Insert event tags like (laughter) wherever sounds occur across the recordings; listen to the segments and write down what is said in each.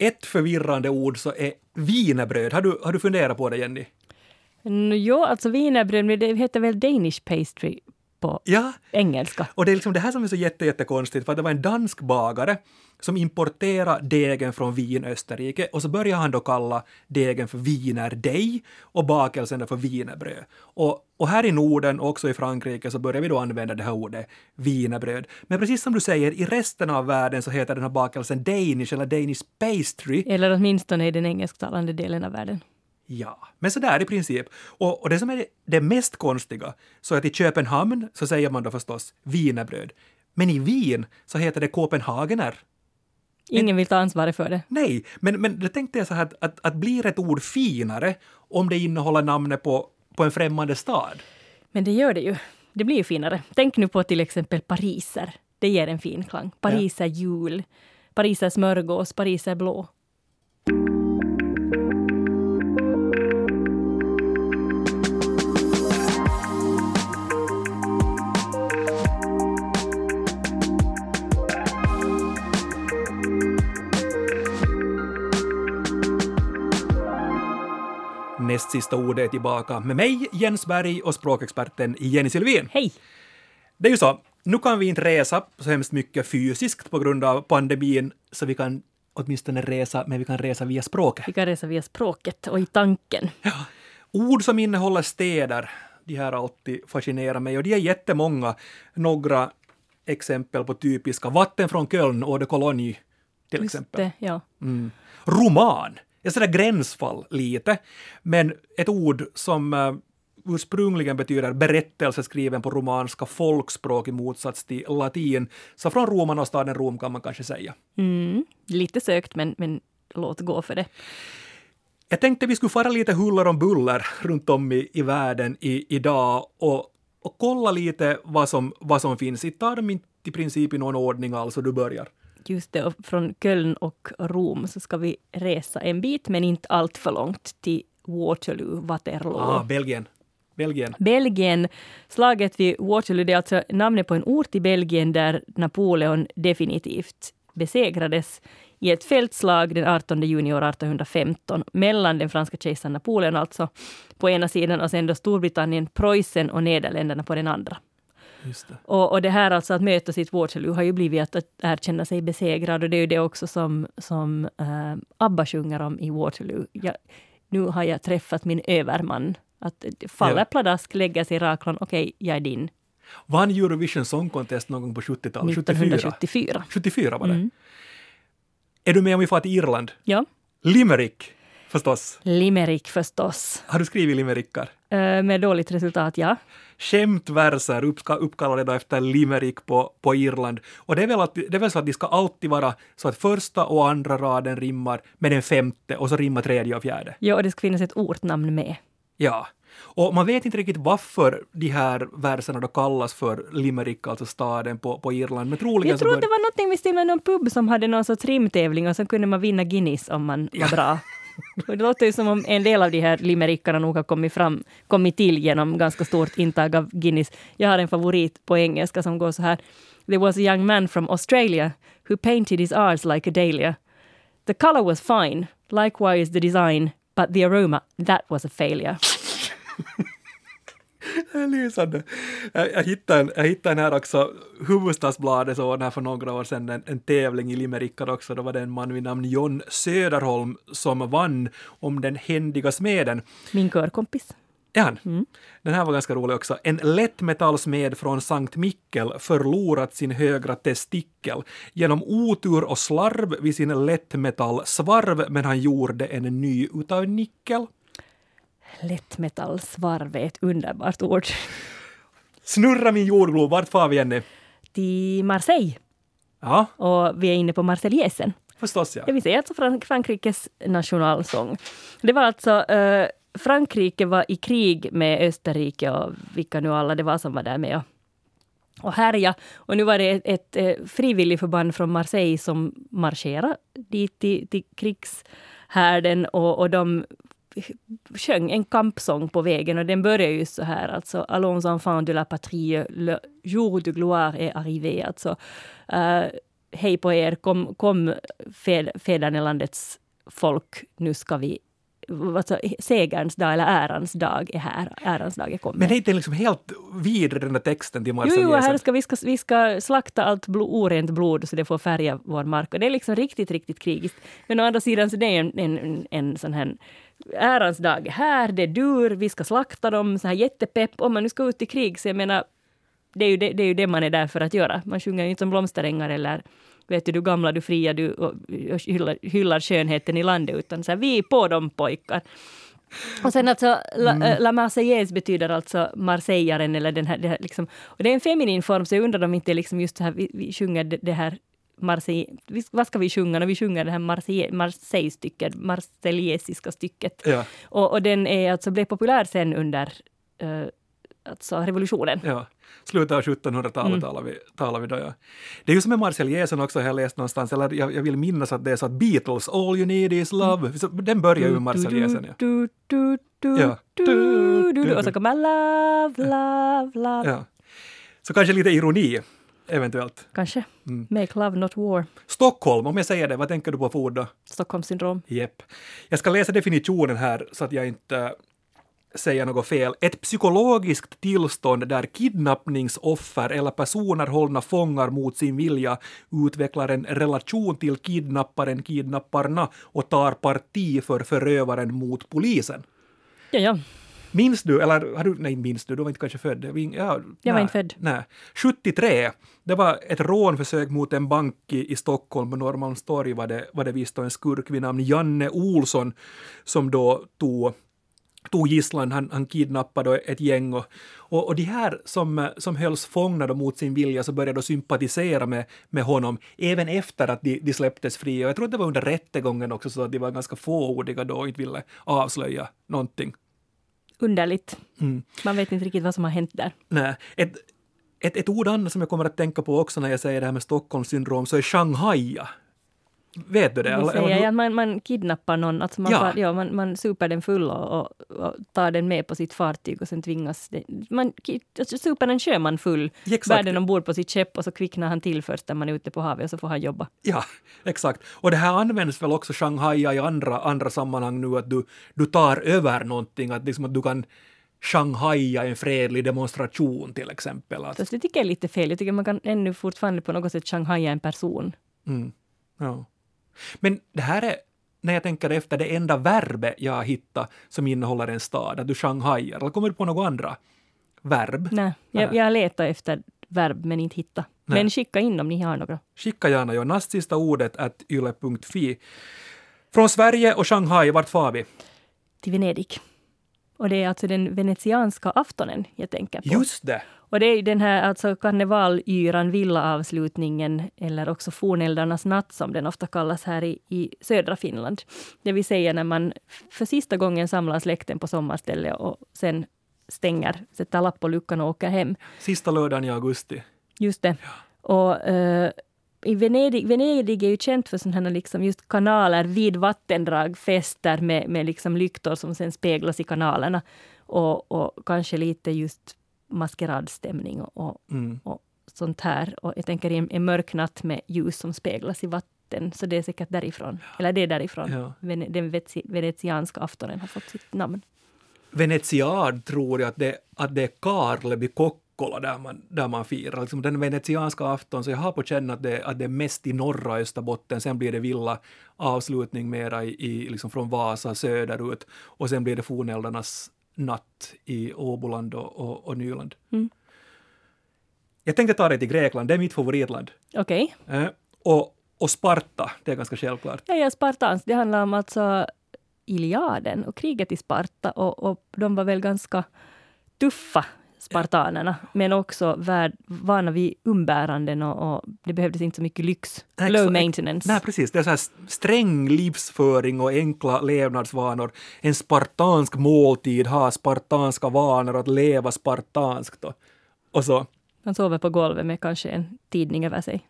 ett förvirrande ord så är wienerbröd. Har du, har du funderat på det, Jenny? Mm, jo, alltså wienerbröd, men det heter väl Danish pastry på Ja, engelska. och det är liksom det här som är så jätte, jättekonstigt, för att det var en dansk bagare som importerade degen från Wien, Österrike, och så började han då kalla degen för wienerdeig och bakelsen för wienerbröd. Och, och här i Norden och också i Frankrike så börjar vi då använda det här ordet wienerbröd. Men precis som du säger, i resten av världen så heter den här bakelsen Danish eller Danish pastry. Eller åtminstone i den engelsktalande delen av världen. Ja, men så där i princip. Och, och det som är det mest konstiga, så att i Köpenhamn så säger man då förstås wienerbröd. Men i Wien så heter det Kopenhagener. Ingen vill ta ansvaret för det. Nej, men, men det tänkte jag så här att, att, att blir ett ord finare om det innehåller namnet på, på en främmande stad? Men det gör det ju. Det blir ju finare. Tänk nu på till exempel pariser. Det ger en fin klang. Pariser jul, pariser smörgås, pariser blå. Näst sista ordet är tillbaka med mig, Jens Berg och språkexperten Jenny Sylvin. Hej! Det är ju så, nu kan vi inte resa så hemskt mycket fysiskt på grund av pandemin, så vi kan åtminstone resa, men vi kan resa via språket. Vi kan resa via språket och i tanken. Ja, ord som innehåller städer, de här alltid fascinerar mig och de är jättemånga. Några exempel på typiska. Vatten från Köln, Eau de Cologne till Just exempel. det, ja. Mm. Roman, ett sådär gränsfall lite, men ett ord som uh, ursprungligen betyder berättelse skriven på romanska folkspråk i motsats till latin. Så från romarna och staden Rom kan man kanske säga. Mm. Lite sökt, men, men låt gå för det. Jag tänkte vi skulle fara lite huller om buller runt om i, i världen i, idag och, och kolla lite vad som, vad som finns. Jag tar dem inte i princip i någon ordning alls och du börjar. Just det, från Köln och Rom så ska vi resa en bit, men inte allt för långt, till Waterloo, Waterloo. Ah, Belgien. Belgien. Belgien, slaget vid Waterloo, det är alltså namnet på en ort i Belgien där Napoleon definitivt besegrades i ett fältslag den 18 juni år 1815 mellan den franska kejsaren Napoleon alltså på ena sidan och sen då Storbritannien, Preussen och Nederländerna på den andra. Det. Och, och det här alltså att möta sitt Waterloo har ju blivit att, att erkänna sig besegrad och det är ju det också som, som äh, ABBA sjunger om i Waterloo. Jag, nu har jag träffat min överman. Att faller Ja. pladask, lägger sig i raklån, okej, jag är din. Vann Eurovision Song Contest någon gång på 70-talet? 74? 1974. 74 var det. Mm. Är du med om vi far till Irland? Ja. Limerick, förstås. Limerick förstås. Har du skrivit limerickar? Äh, med dåligt resultat, ja. skämtverser uppkallade då efter limerick på, på Irland. Och det är, väl att, det är väl så att de ska alltid vara så att första och andra raden rimmar med den femte och så rimmar tredje och fjärde. Ja, och det ska finnas ett ortnamn med. Ja. Och man vet inte riktigt varför de här verserna då kallas för Limerick, alltså staden på, på Irland. Men troligen Jag tror bör- det var någonting vi stil med någon pub som hade någon sorts rimtävling och så kunde man vinna Guinness om man var bra. (laughs) Och det låter ju som om en del av de här limerickarna nog har kommit, fram, kommit till genom ganska stort intag av Guinness. Jag har en favorit på engelska som går så här. There was a young man from Australia who painted his arts like a dahlia. The color was fine, likewise the design, but the aroma, that was a failure. (laughs) (laughs) Det är lysande. Jag, jag, hittade en, jag hittade en här också, Hufvudstadsbladet så ordnade för några år sedan en, en tävling i limerickar också. Då var det en man vid namn John Söderholm som vann om den händiga smeden. Min körkompis. Är han? Den här var ganska rolig också. En lättmetallsmed från Sankt Mikkel förlorat sin högra testikel genom otur och slarv vid sin lättmetallsvarv, men han gjorde en ny utav nickel. Lättmetallsvarv är ett underbart ord. Snurra min jordglob, vart far vi Jenny? Till Marseille. Ja, Och vi är inne på Marseljäsen. förstås ja. Det vill säga alltså Frank- Frankrikes nationalsång. Det var alltså eh, Frankrike var i krig med Österrike och vilka nu alla det var som var där med och, och härja. Och nu var det ett, ett eh, frivilligförband från Marseille som marscherade dit till, till krigshärden och, och de sjöng en kampsång på vägen och den börjar ju så här alltså Allons enfants de la patrie, le jour de gloire est arrivé. Alltså, uh, hej på er, kom, kom fed, fädernelandets folk, nu ska vi alltså, segerns dag eller ärans dag är här. Ärans dag är kommit. Men det är inte liksom helt vidare den där texten till Jo, Marseljäsen? jo, här ska vi, ska, vi ska slakta allt blod, orent blod så det får färga vår mark. Och det är liksom riktigt, riktigt krigiskt. Men å andra sidan så det är en, en, en sån här ärans dag är här, det är dur, vi ska slakta dem, så här jättepepp. Om man nu ska ut i krig, så jag menar, det är ju det, det, är ju det man är där för att göra. Man sjunger ju inte som blomsterängar eller vet du, du gamla, du fria, du och, och hyllar, hyllar skönheten i landet, utan så här, vi är på dem pojkar. Och sen alltså, la, Mm. la Marseillaise betyder alltså marseillaren eller den här, det här liksom, och det är en feminin form, så jag undrar om inte liksom just så här, vi, vi sjunger det, det här Marseille, vad ska vi sjunga när vi sjunger det här Marseille- Marseille-stycket, marseljesiska stycket. Ja, Och, och den är alltså, blev populär sen under eh, alltså revolutionen. ja. Slutet av 1700-talet Mm. talar, vi, talar vi då, ja. Det är ju som med Marseljäsen också, har jag läst någonstans, eller jag, jag vill minnas att det är så att Beatles, All you need is love, så den börjar ju med Marseljäsen. Ja. Du, du, du, Ja. du, du, du. Och så kommer love, love, love. Ja. Så kanske lite ironi, eventuellt. Kanske. Mm. Make love, not war. Stockholm, om jag säger det, vad tänker du på för ord då? Stockholmssyndrom. Jepp. Jag ska läsa definitionen här så att jag inte säger något fel. Ett psykologiskt tillstånd där kidnappningsoffer eller personer hållna fångar mot sin vilja utvecklar en relation till kidnapparen, kidnapparna och tar parti för förövaren mot polisen. Ja, ja. Minns du, eller har du, nej minns du, du var inte kanske född? Ja, Jag var inte född. Nej. 73, det var ett rånförsök mot en bank i, i Stockholm på Norrmalmstorg var det, var det visst en skurk vid namn Janne Olsson som då tog tog gisslan, han, han kidnappade ett gäng och, och, och de här som, som hölls fångna mot sin vilja så började då sympatisera med, med honom även efter att de, de släpptes fria. Jag tror att det var under rättegången också så att de var ganska fåordiga då och inte ville avslöja någonting. Underligt. Mm. Man vet inte riktigt vad som har hänt där. Nej, ett, ett, ett ord annat som jag kommer att tänka på också när jag säger det här med Stockholmssyndrom så är Shanghai. Vet du det? Eller- eller säger hur- jag, man, man kidnappar någon, alltså man, Ja. far, ja, man, man super den full och, och, och tar den med på sitt fartyg och sen tvingas... Det, man alltså super en sjöman full, Exakt. bär den ombord på sitt skepp och så kvicknar han till först när man är ute på havet och så får han jobba. Ja, (laughs) exakt. Och det här används väl också Shanghai i andra, andra sammanhang nu att du, du tar över någonting, att, liksom att du kan Shanghaia en fredlig demonstration till exempel. Att, Så det tycker jag är lite fel. Jag tycker man kan ännu fortfarande på något sätt shanghaia en person. mm, ja. Men det här är, när jag tänker efter, det enda verbet jag har hittat som innehåller en stad, att du Shanghaiar. Eller kommer du på något andra verb? Nej, jag, Nej. jag letar efter verb men inte hitta. Nej. Men skicka in om ni har några. Skicka gärna jo, näst sista ordet at yle.fi. Från Sverige och Shanghai, vart far vi? Till Venedig. Och det är alltså den venetianska aftonen jag tänker på. Just det! Och det är den här alltså karnevalyran, villaavslutningen eller också forneldarnas natt som den ofta kallas här i, i södra Finland. Det vill säga när man för sista gången samlar släkten på sommarstället och sen stänger, sätter lapp på luckan och åker hem. Sista lördagen i augusti. Just det. Och eh, i Venedig, Venedig är ju känt för sådana här liksom just kanaler vid vattendrag, fester med, med liksom lyktor som sen speglas i kanalerna. Och, och kanske lite just maskeradstämning och, Mm. och sånt här. Och jag tänker i en, en mörk natt med ljus som speglas i vatten. Så det är säkert därifrån. Eller det är därifrån. Ja. Den venetianska aftonen har fått sitt namn. Venetiad tror jag att det, att det är Karlevi Kokkola där man, där man firar. Liksom den venetianska afton, så jag har på känn att det, att det är mest i norra Österbotten, sen blir det villa avslutning mera i, i liksom från Vasa söderut och sen blir det forneldarnas natt i Åboland och, och, och Nyland. Mm. Jag tänkte ta dig till Grekland, det är mitt favoritland. Okej. Eh, och, och Sparta, det är ganska självklart. Ja, ja, Spartans. Det handlar om alltså Iliaden och kriget i Sparta. Och, och de var väl ganska tuffa, spartanerna, men också värd, vana vid umbäranden och, och det behövdes inte så mycket lyx. Nej, Low exakt. maintenance. Nej, precis. Det är så här sträng livsföring och enkla levnadsvanor. En spartansk måltid, ha spartanska vanor, att leva spartanskt och, och så. Man sover på golvet med kanske en tidning över sig.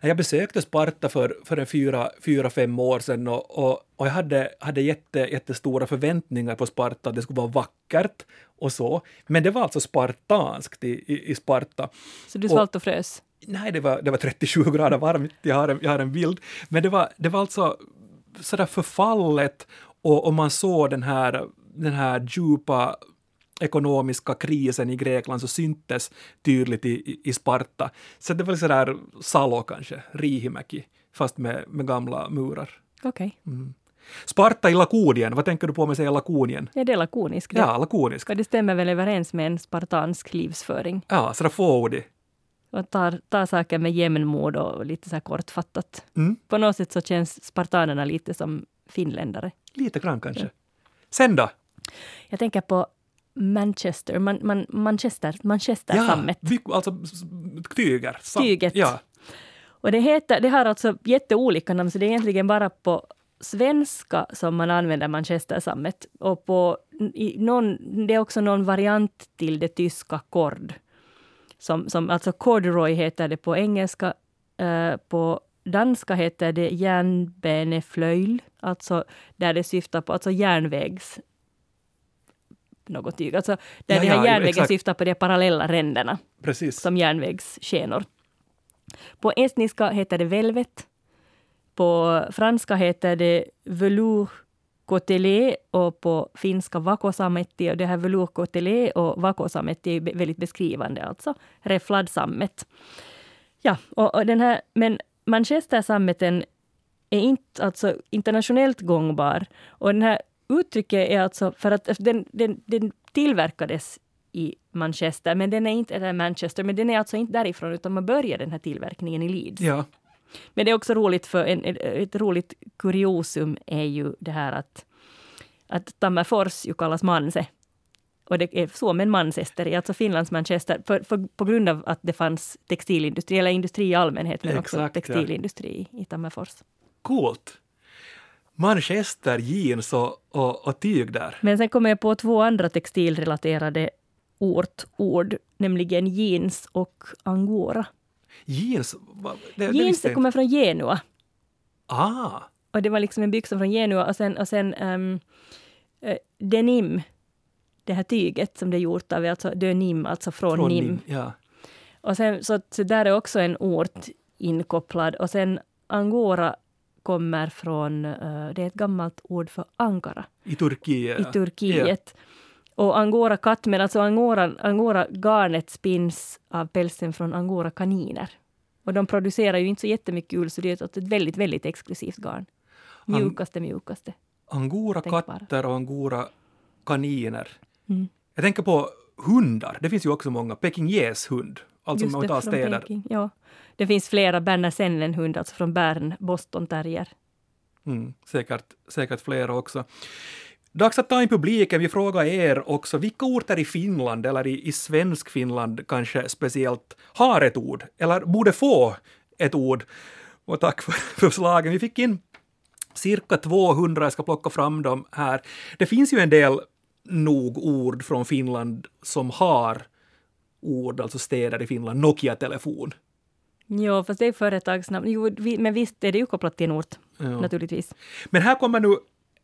Jag besökte Sparta för, för en fyra, fyra, fem år sedan och, och, och jag hade, hade jätte, jättestora förväntningar på Sparta, det skulle vara vackert och så. Men det var alltså spartanskt i, i, i Sparta. Så du svalt och frös. Nej, det var, det var 37 grader varmt, jag har en, jag har en bild. Men det var, det var alltså sådär förfallet och, och man såg den här, den här djupa ekonomiska krisen i Grekland så syntes tydligt i, i Sparta. Så det var sådär Salo kanske, Rihimäki, fast med, med gamla murar. Okej. Sparta i Lakonien, vad tänker du på jag säger Lakonien? Ja, det är lakonisk. det. Ja, lakonisk. Och det stämmer väl överens med en spartansk livsföring. Ja, sådär fåordig. Och tar, tar saker med jämnmod och lite så här kortfattat. Mm. På något sätt så känns spartanerna lite som finländare. Lite grann kanske. Sen då? Jag tänker på Manchester, man, man, Manchester, Manchester-sammet. Ja, vi- alltså tyger. Sam- Tyget. Ja, Och det, heter, det har alltså jätteolika namn, så det är egentligen bara på svenska som man använder Manchester-sammet. Och på, i någon, det är också någon variant till det tyska kord. Som, som, alltså corduroy heter det på engelska. Eh, på danska heter det järnbeneflöjl, alltså där det syftar på alltså järnvägs något tyg. Alltså där Ja, den här ja, järnvägen exakt. syftar på de parallella ränderna precis. som järnvägsskenor. På estniska heter det velvet. På franska heter det velour cotelé och på finska vakosametti. Och det här velour cotelé och vakosametti är väldigt beskrivande, alltså räffladsammet. Ja, och, och den här, men Manchestersammeten är inte alltså internationellt gångbar. Och den här uttrycket är alltså för att den, den, den tillverkades i Manchester, men den är inte, eller Manchester, men den är alltså inte därifrån, utan man började den här tillverkningen i Leeds. Ja, Men det är också roligt för en, ett, roligt kuriosum är ju det här att, att Tammerfors ju kallas Manse. Och det är så med Manchester, alltså Finlands Manchester, för, för, på grund av att det fanns textilindustri, eller industri i allmänhet, men också Exakt, ja. textilindustri i Tammerfors. coolt. Manchester, jeans och, och, och tyg där. Men sen kommer jag på två andra textilrelaterade ortord, nämligen jeans och angora. Jeans, det, Jeans det kommer från Genua. Ah, Och det var liksom en byxa från Genua och sen, och sen ehm, eh, denim, det här tyget som det är gjort av, alltså denim, alltså från, från nim. Nim. Ja. Och sen, så, så där är också en ort inkopplad. Och sen angora kommer från, eh, det är ett gammalt ord för Ankara I Turkiet. i Turkiet. Och angora katt, men alltså angora, angora garnet spinns av pälsen från angora kaniner. Och de producerar ju inte så jättemycket ull, så det är ett väldigt, väldigt exklusivt garn. Mjukaste, mjukaste. Angora katter och angora kaniner. Mm. Jag tänker på hundar. Det finns ju också många. Pekingese-hund. Alltså om man tar från städer. Peking. Ja. Det finns flera Berner Sennen-hundar, alltså från Bern, Boston terrier. Mm, säkert, säkert flera också. Dags att ta in publiken. Vi frågar er också, vilka orter i Finland, eller i, i svensk Finland kanske speciellt, har ett ord, eller borde få ett ord? Och tack för (laughs) förslagen. Vi fick in cirka 200, jag ska plocka fram dem här. Det finns ju en del nog ord från Finland som har ord, alltså städer i Finland. Nokia-telefon. Jo, fast det är företagsnamn. Jo, vi, men visst är det ju kopplat till en ort, Ja. naturligtvis. Men här kommer nu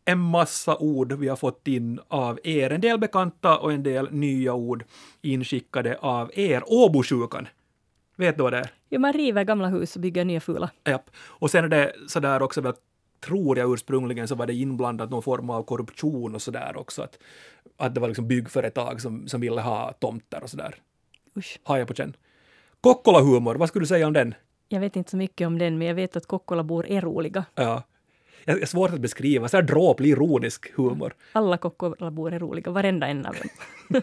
en massa ord vi har fått in av er. En del bekanta och en del nya ord inskickade av er. Åbosjukan. Vet du vad det är? Jo, man river gamla hus och bygger nya fula. Japp. Och sen är det sådär också, väl, tror jag ursprungligen så var det inblandat någon form av korruption och sådär också. Att, att det var liksom byggföretag som, som ville ha tomter och sådär. Usch. Har jag på känn. Kokkola-humor, vad skulle du säga om den? Jag vet inte så mycket om den, men jag vet att Kokkolabor är roliga. Ja. Det är svårt att beskriva, så här dråplig ironisk humor. Alla Kokkolabor är roliga, varenda en av dem. (laughs)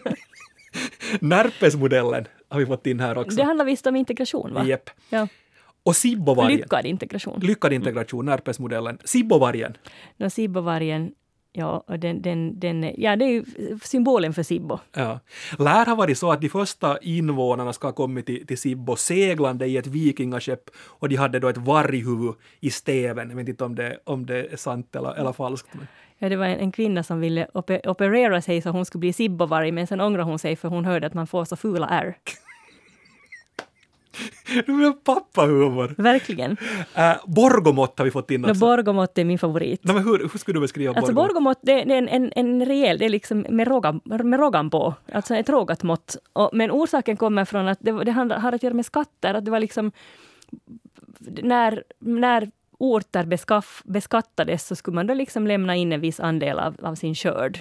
Närpesmodellen har vi fått in här också. Det handlar visst om integration, va? Jepp. Ja. Och Sibbovargen. Lyckad integration. Lyckad integration, Närpesmodellen. Sibbovargen. No, Sibbovargen, ja, och den, den, den, ja, det är symbolen för Sibbo. Ja. Lär ha varit så att de första invånarna ska ha kommit till, till Sibbo seglande i ett vikingaskepp och de hade då ett varghuvud i stäven. Jag vet inte om det, om det är sant eller, eller falskt. Men. Ja, det var en, en kvinna som ville ope, operera sig så hon skulle bli Sibbovarg, men sen ångrade hon sig för hon hörde att man får så fula (laughs) Det är pappahumor. Verkligen. Äh, Borgomott har vi fått in No, också. Borgomott är min favorit. Nej, men hur, hur skulle du beskriva Alltså Borgomott? det, det är en, en, en rejäl, det är liksom med rågan, med rågan på, alltså ett rågat mått. Och, men orsaken kommer från att det, det handlar- har att göra med skatter, att det var liksom när, när orter beskaff, beskattades så skulle man då liksom lämna in en viss andel av, av sin skörd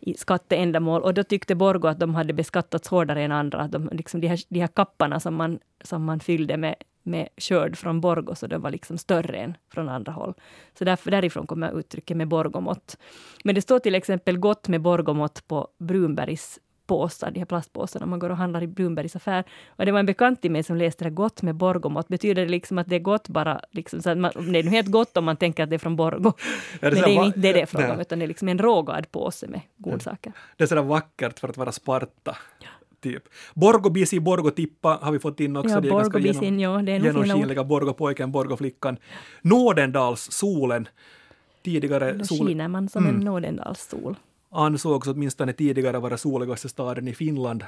i skatteändamål. Och då tyckte Borgå att de hade beskattats hårdare än andra. Att de, liksom de, här, de här kapparna som man, som man fyllde med, med skörd från Borgå, så de var liksom större än från andra håll. Så därför, därifrån kommer uttrycket med Borgomått. Men det står till exempel gott med Borgomått på Brunbergs påsar, de här plastpåsarna man går och handlar i Brunbergs affär. Och det var en bekant till mig som läste det gott med Borgåmått. Betyder det liksom att det är gott bara, liksom, så att man, det är nu helt gott om man tänker att det är från Borgå. Ja, Men det är inte det det är frågan om, utan det är liksom en rågad påse med godsaker. Det är sådär vackert för att vara Sparta. Typ. Borgo Bisi, Borgo Tippa har vi fått in också. Ja, det är ganska ja, det är nog genomskinliga Borgopojken, Borgoflickan. Nådendals solen. Tidigare Då sol, skiner man som Mm. en nådendalssol. Ansågs åtminstone tidigare vara soligaste staden i Finland.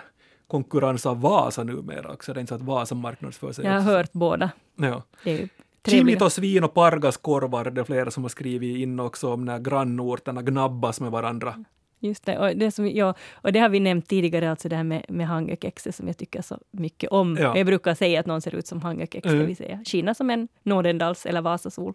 Konkurrens av Vasa numera också. Det är inte så att Vasa marknadsför sig Jag har också. hört båda. Ja. Det är ju trevliga. Chimitos svin och Pargas korvar, det är flera som har skrivit in också om när grannorterna gnabbas med varandra. Just det, och det, som, ja, och det har vi nämnt tidigare, alltså det här med, med hangekexet som jag tycker så mycket om. Ja. Jag brukar säga att någon ser ut som hangekex, Mm. det vill säga skina som en Nådendals eller Vasasol.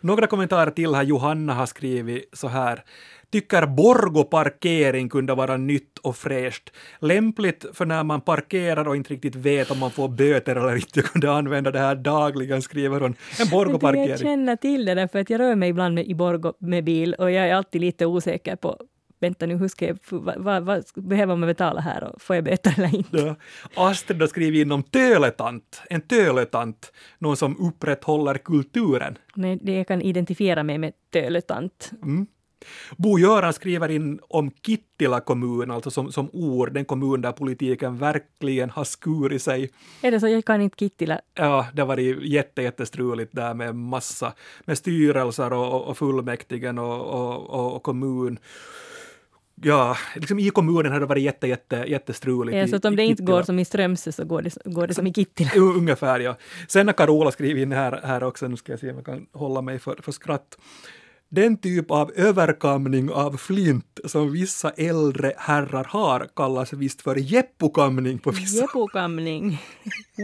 Några kommentarer till här. Johanna har skrivit så här. Tycker Borgo parkering kunde vara nytt och fräscht. Lämpligt för när man parkerar och inte riktigt vet om man får böter eller inte. Jag kunde använda det här dagligen, skriver hon. En Jag Borgo-parkering. känner till det där, för att jag rör mig ibland med, i Borgå med bil och jag är alltid lite osäker på Vänta nu, hur ska jag, vad, vad, behöver man betala här och får jag böter eller inte? Ja. Astrid har skrivit in om töletant. En töletant. Någon som upprätthåller kulturen. Nej, det jag kan identifiera mig med töletant. Bo-Göran skriver in om Kittila kommun, alltså som, som ord, den kommun där politiken verkligen har skurit sig. Är det så? Jag kan inte Kittila. Ja, det var jätte, jättestruligt där med massa, med styrelser och, och, fullmäktigen och, och, och kommun. Ja, liksom i kommunen har det varit jätte, jätte, jättestruligt. Ja, så att om det inte Kittila. går som i Strömsö så går det, går det som i Kittila. Jo, Ungefär, ja. Sen har Carola skrivit in här, här också, nu ska jag se om jag kan hålla mig för, för skratt. Den typ av överkamning av flint som vissa äldre herrar har kallas visst för jeppokamning på vissa Jepokamning.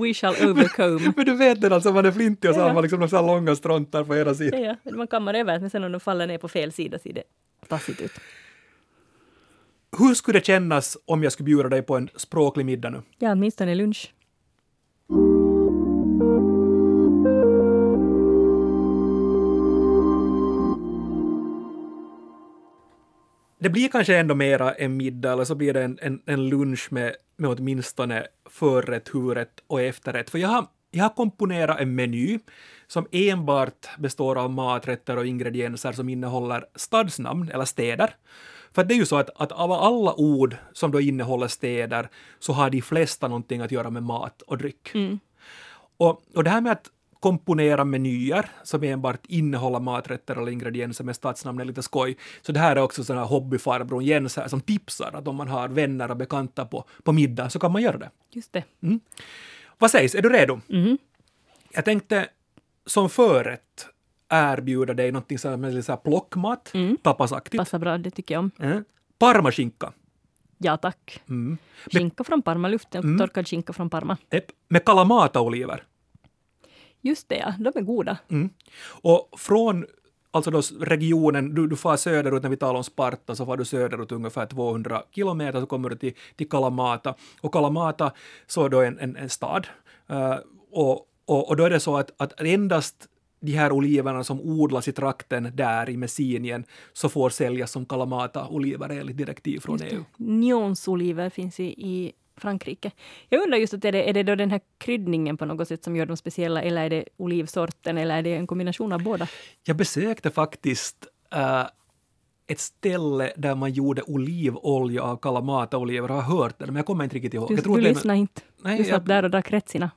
We shall overcome. Men du vet den alltså, man är flintig och så Ja, har ja. man liksom några långa strontar på ena Ja, sidan. ja, man kammar över, men sen om de faller ner på fel sida ser det tassigt ut. Hur skulle det kännas om jag skulle bjuda dig på en språklig middag nu? Ja, åtminstone lunch. Det blir kanske ändå mera en middag eller så blir det en, en, en lunch med, med åtminstone förrätt, huvudrätt och efterrätt. För jag har, jag har komponerat en meny som enbart består av maträtter och ingredienser som innehåller stadsnamn eller städer. För det är ju så att, att av alla ord som då innehåller städer så har de flesta någonting att göra med mat och dryck. Och, och det här med att komponera menyer som enbart innehåller maträtter eller ingredienser med stadsnamn är lite skoj. Så det här är också sån här hobbyfarbrorn Jens här som tipsar att om man har vänner och bekanta på, på middag så kan man göra det. Just det. Vad sägs, är du redo? Mhm. Jag tänkte som förrätt erbjuda dig någonting så här med så här plockmat, Mm. tapasaktigt. Passar bra, det tycker jag om. Mm. Parmaskinka. Ja, tack. Mm. Skinka från Parma, luften, torkad skinka från Parma. Epp. Med kalamata-oliver. Just det, ja. De är goda. Mm. Och från alltså då regionen, du, du far söderut när vi talar om Sparta, så far du söderut ungefär 200 kilometer så kommer du till, till Kalamata. Och Kalamata så är då en, en, en stad. Eh, och, och, och då är det så att, att endast de här oliverna som odlas i trakten där i Messinien så får säljas som Kalamata-oliver enligt direktiv från EU. Nyonsoliver finns i, i Frankrike. Jag undrar just att är det, är det då den här kryddningen på något sätt som gör dem speciella eller är det olivsorten eller är det en kombination av båda? Jag besökte faktiskt eh, ett ställe där man gjorde olivolja av Kalamata-oliver. Jag har hört det, men jag kommer inte riktigt ihåg. Du, jag tror du lyssnar inte. Nej, du satt jag- där och drack rättsina.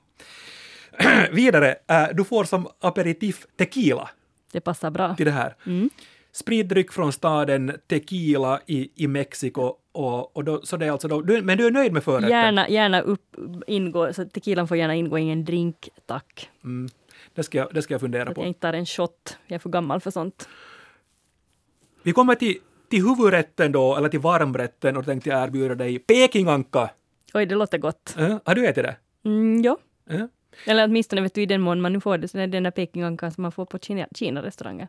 (clears throat) Vidare, äh, du får som aperitif tequila Det passar bra. till det här. Mm. Spritdryck från staden Tequila i, i Mexiko Och, och då, så det är alltså då, du, men du är nöjd med förrätten? Gärna, gärna upp, ingå, så tequilan får gärna ingå i en drink, tack. Mm. Det, ska jag, det ska jag fundera Att jag på. inte tar en shot. Jag är för gammal för sånt. Vi kommer till, till huvudrätten då, eller till varmrätten, och tänkte jag erbjuda dig pekinganka. Oj, det låter gott. Äh, har du ätit det? Mm, ja. Äh? Eller åtminstone vet du i den mån man nu får det, så det är den där pekingankan som man får på Kina, Kina-restauranger.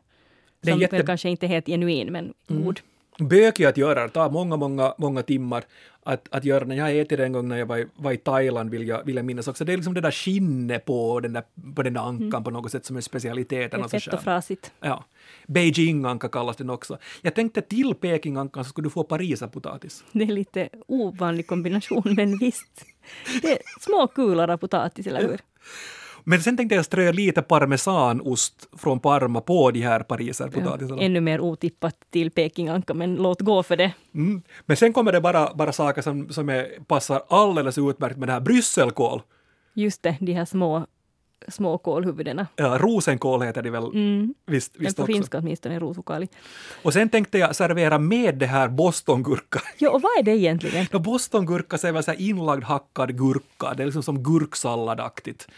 Det är Som jätte- väl kanske inte är helt genuin, men god. Bökig att göra, det tar många, många, många timmar att, att göra den. Jag ätit den en gång när jag var i, var i Thailand, vill jag, vill jag minnas också. Det är liksom det där skinnet på den där, på den där ankan på något sätt som är specialiteten. Det är och så fett och frasigt. Ja. Beijing-anka kallas den också. Jag tänkte till Peking-ankan så skulle du få pariserpotatis. Det är lite ovanlig kombination, men visst. Det är små kulor av potatis, eller hur? Men sen tänkte jag strö lite parmesanost från Parma på de här pariserpotatisarna. Ännu mer otippat till pekinganka, men låt gå för det. Mm. Men sen kommer det bara, bara saker som, som är, passar alldeles utmärkt med det här brysselkål. Just det, de här små, små kålhuvudena. Ja, rosenkål heter det väl Mm. visst, visst på också. finska åtminstone rosokali. Och sen tänkte jag servera med det här bostongurka. (laughs) Ja, och vad är det egentligen? No, bostongurka är väl så inlagd hackad gurka, det är liksom som gurksalladaktigt.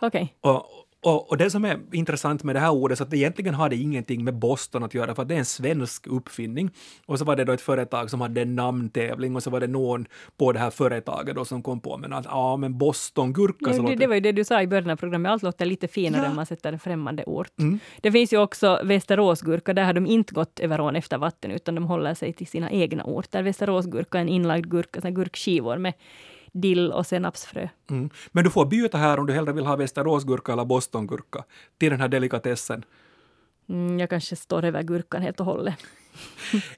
Okej. Och, och, och det som är intressant med det här ordet så att egentligen har det ingenting med Boston att göra för att det är en svensk uppfinning. Och så var det då ett företag som hade en namntävling och så var det någon på det här företaget då som kom på men att ja men Bostongurka så Ja, det, det var ju det du sa i början av programmet, allt låter lite finare Ja. om man sätter en främmande ort. Mm. Det finns ju också Västeråsgurka, där har de inte gått över ån efter vatten, utan de håller sig till sina egna orter. Västeråsgurka är en inlagd gurka, såna gurkskivor med dill och senapsfrö. Mm. Men du får byta här om du hellre vill ha Västeråsgurka eller Bostongurka till den här delikatessen. Mm, jag kanske står över gurkan helt och hållet.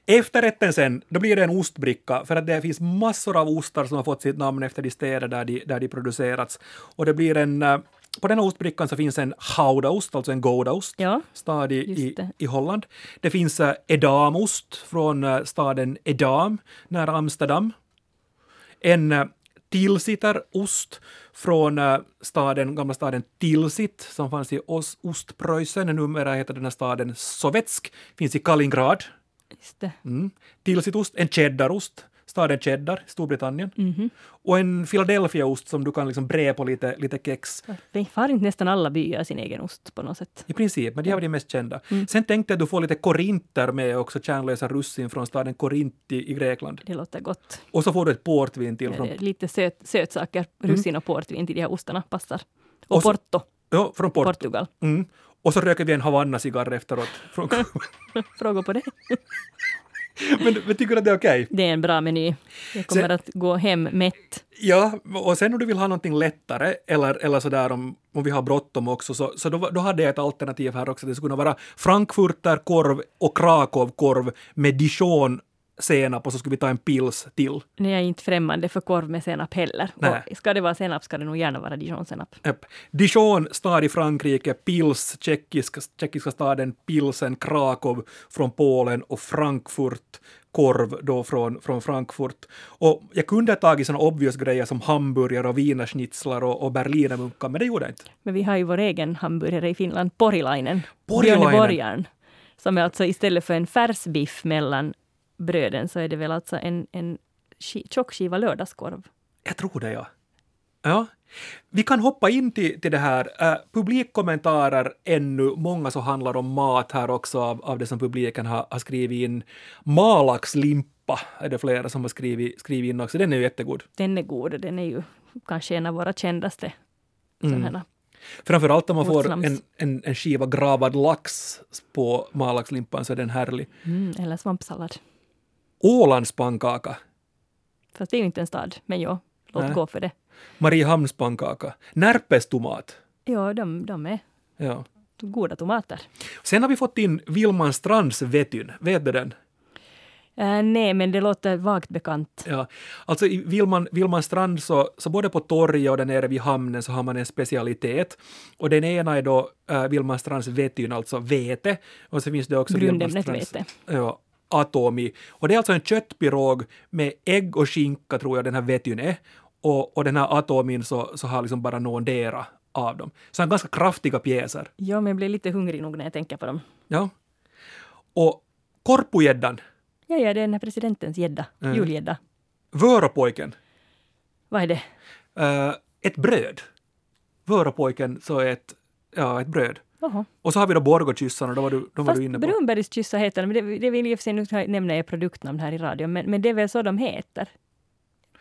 Efterrätten sen, då blir det en ostbricka, för att det finns massor av ostar som har fått sitt namn efter de städer där de, där de producerats. Och det blir en, eh, på den här ostbrickan så finns en haudaost, alltså en goudaost, Ja, stad i, i Holland. Det finns eh, edamost från eh, staden Edam, nära Amsterdam. En Tilsiterost från eh, staden, gamla staden Tilsit som fanns i Os- Ostpreussen. Numera heter den här staden Sovetsk, finns i Kaliningrad. just det. Mm. Tilsitost, en cheddarost, staden Cheddar, Storbritannien. Mhm. Och en Philadelphiaost som du kan liksom bre på lite, lite kex. Har inte nästan alla byar sin egen ost på något sätt? I princip, men de har de mest kända. Mm. Sen tänkte jag att du får lite korinter med också, kärnlösa russin från staden Korint i, i Grekland. Det låter gott. Och så får du ett portvin till från, Det är Lite söt, sötsaker, russin och portvin till de här ostarna passar. Och, Och så- Porto, ja, från Port. Portugal. Mm. Och så röker vi en Havanna-cigarr efteråt. (laughs) Frågor på det? (laughs) (laughs) men, men tycker du att det är okej? Det är en bra meny. Jag kommer Sen- att gå hem mätt. Ja, och sen om du vill ha någonting lättare eller, eller sådär om, om vi har bråttom också så, så då, då hade jag ett alternativ här också. Det skulle kunna vara frankfurterkorv och krakowkorv med dijon senap och så skulle vi ta en pils till. Är jag inte främmande för korv med senap heller. Nej. Och ska det vara senap ska det nog gärna vara dijonsenap. Japp. Dijon, stad i Frankrike, Pils, tjeckiska, tjeckiska staden Pilsen, Krakow från Polen och Frankfurt, korv då från, från Frankfurt. Och jag kunde ha tagit såna obvious grejer som hamburgare och wienerschnitzlar och, och berlinermunkar, men det gjorde jag inte. Men vi har ju vår egen hamburgare i Finland, Porilainen. Porilainen. Björneborgaren. Som är alltså istället för en färsbiff mellan bröden så är det väl alltså en, en tjock skiva lördagskorv. Jag tror det, ja. Ja. Vi kan hoppa in till, till det här. Uh, publikkommentarer ännu, många så handlar om mat här också av, av det som publiken har, har skrivit in. Malaxlimpa är det flera som har skrivit, skrivit in också. Den är ju jättegod. Den är god, den är ju kanske en av våra kändaste Mm. Framförallt om man får en, en, en skiva gravad lax på malaxlimpan så är den härlig. Mm, eller svampsallad. Ålandspannkaka, Fast det är ju inte en stad, men ja, låt Nej. gå för det. Mariehamnspannkaka, närpestomat. Ja, de, de är Ja. goda tomater. Sen har vi fått in Vilman Strands vetyn, vet du den? Äh, nej, men det låter vagt bekant. Ja, alltså i Vilman, Vilman strand så, så både på torget och där nere vid hamnen så har man en specialitet. Och den ena är då äh, Vilman strands vetyn, alltså vete. Och så finns det också Grundämnet vete. Ja, atomi. Och det är alltså en köttpirog med ägg och skinka tror jag den här vetyn är. Och, och den här atomin så, så har liksom bara någondera av dem. Så han ganska kraftiga pjäser. Ja, men jag blir lite hungrig nog när jag tänker på dem. Ja. Och korpugäddan, Ja, ja, det är den här presidentens gädda, Mm. julgädda. Vöropojken. Vad är det? Eh, ett bröd. Vöropojken så är ett, ja, ett bröd. Jaha. Och så har vi då Borgåkyssarna, då var du, då var Fast du inne på. Brunbergskyssar heter de, men det, det vill jag i och för sig nu nämna är produktnamn här i radion, men, men det är väl så de heter.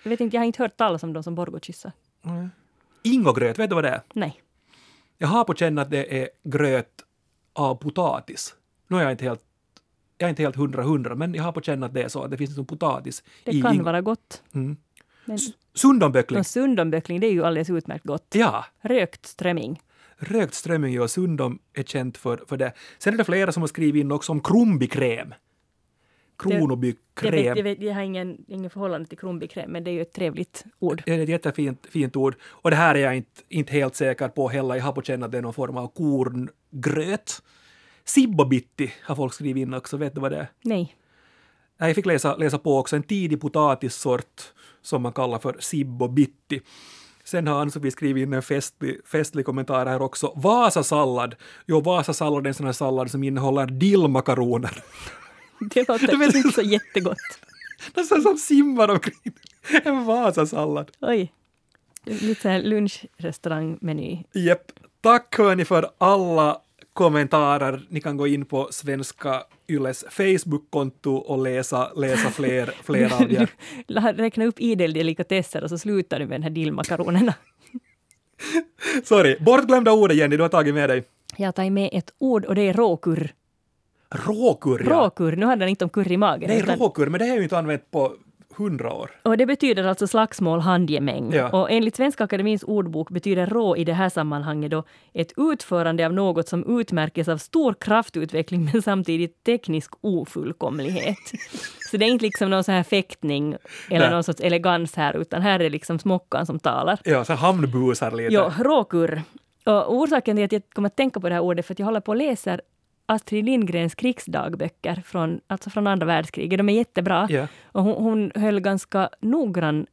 Jag vet inte, jag har inte hört talas om dem som Borgåkyssar. Mm. Ingogröt, vet du vad det är? Nej. Jag har på känn att det är gröt av potatis. Nu är jag inte helt jag är inte helt hundra hundra, men jag har på känn att det är så. att Det finns liksom potatis Det kan vara gott. Mm. Men Sundomböckling. sundonböckling, det är ju alldeles utmärkt gott. Ja, Rökt strömming. Rökt strömming och sundom är känt för, för det. Sen är det flera som har skrivit in också om krumbikräm. Jag, vet, Kronobykräm. jag, vet, jag har ingen, ingen förhållande till krumbikräm, men det är ju ett trevligt ord. Det är ett jättefint fint ord. Och det här är jag inte, inte helt säker på heller. Jag har på känn att det är någon form av korngröt. Sibbobitti har folk skrivit in också. Vet du vad det är? Nej, Jag fick läsa, läsa på också en tidig potatissort som man kallar för sibbobitti. Sen har Ann-Sofie skrivit in en festlig, festlig kommentar här också. Vasasallad. Jo, Vasasallad är en sån här sallad som innehåller dillmakaroner. (laughs) Det låter (laughs) vet- inte så jättegott. (laughs) Nästan som simmar omkring. En Vasasallad. Oj. Lite lunchrestaurangmeny. Jepp. Tack hörni för alla kommentarer. Ni kan gå in på Svenska Yles Facebook-konto och läsa, läsa fler, fler av er. (laughs) Du räkna upp idel delikatesser och så slutar du med den här dillmakaronerna. (laughs) Sorry, bortglömda ordet Jenny, du har tagit med dig. Jag har tagit med ett ord och det är råkurr. Råkurr, ja. Råkurr, nu hade den inte om kurr i magen. Nej, utan- råkurr, men det har jag ju inte använt på hundra år. Och det betyder alltså slagsmål, handgemäng. Ja. Och enligt Svenska Akademins ordbok betyder rå i det här sammanhanget då ett utförande av något som utmärkes av stor kraftutveckling men samtidigt teknisk ofullkomlighet. (laughs) Så det är inte liksom någon sån här fäktning eller Nej. någon sorts elegans här, utan här är liksom smockan som talar. Ja, så hamnbusar lite. Jo, råkurr. Och orsaken till att jag kommer att tänka på det här ordet för att jag håller på och läser Astrid Lindgrens krigsdagböcker från, alltså från andra världskriget. De är jättebra. Ja. Och hon, hon höll ganska noggrann,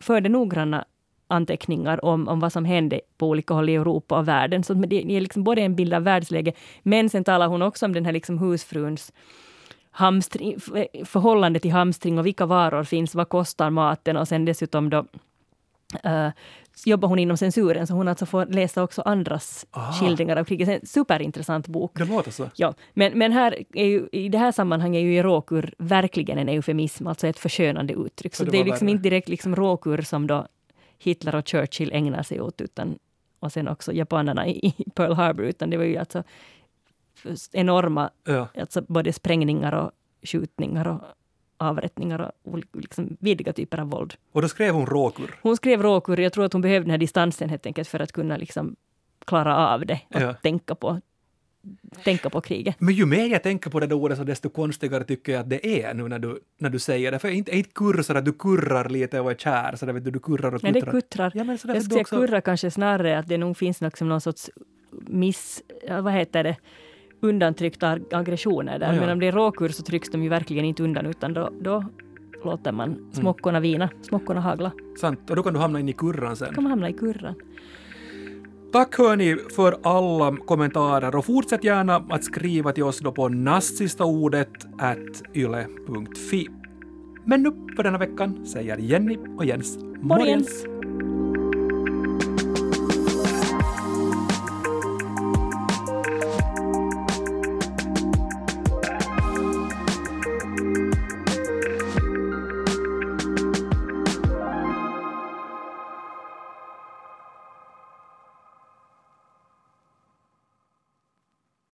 förde noggranna anteckningar om, om vad som hände på olika håll i Europa och världen. Så det ger liksom både en bild av världsläget, men sen talar hon också om den här liksom husfruns hamstring, förhållande till hamstring och vilka varor finns, vad kostar maten och sen dessutom då eh, jobbar hon inom censuren, så hon alltså får läsa också andras Ah. skildringar av kriget. En superintressant bok. Det låter så. Ja, men, men här är ju, i det här sammanhanget är ju råkur verkligen en eufemism, alltså ett förskönande uttryck. Så Så det det, är liksom värre. inte direkt liksom råkur som då Hitler och Churchill ägnar sig åt, utan, och sen också japanerna i, i Pearl Harbor, utan det var ju alltså enorma, Ja. alltså både sprängningar och skjutningar och avrättningar och liksom vidriga typer av våld. Och då skrev hon råkurr. Hon skrev råkur, jag tror att hon behövde den här distansen helt enkelt för att kunna liksom klara av det och Ja. tänka, på, tänka på kriget. Men ju mer jag tänker på det där ordet så desto konstigare tycker jag att det är nu när du, när du säger det. För inte, inte kurr så att du kurrar lite och är kär, så där vet du, du kurrar och Nej, kuttrar. det kuttrar. Ja, men så där jag skulle säga också, kurra kanske snarare att det nog finns liksom någon sorts miss... Vad heter det? Undantryckta ag- aggressioner där. Ja, ja. Men om det är råkur så trycks de ju verkligen inte undan utan då, då låter Mm. man smockorna vina, smockorna hagla. Sant, och då kan du hamna in i kurran sen. Då kan man hamna i kurran. Tack hörni för alla kommentarer och fortsätt gärna att skriva till oss då på nastsistaordet at yle.fi. Men nu för denna veckan säger Jenny och Jens Morgens!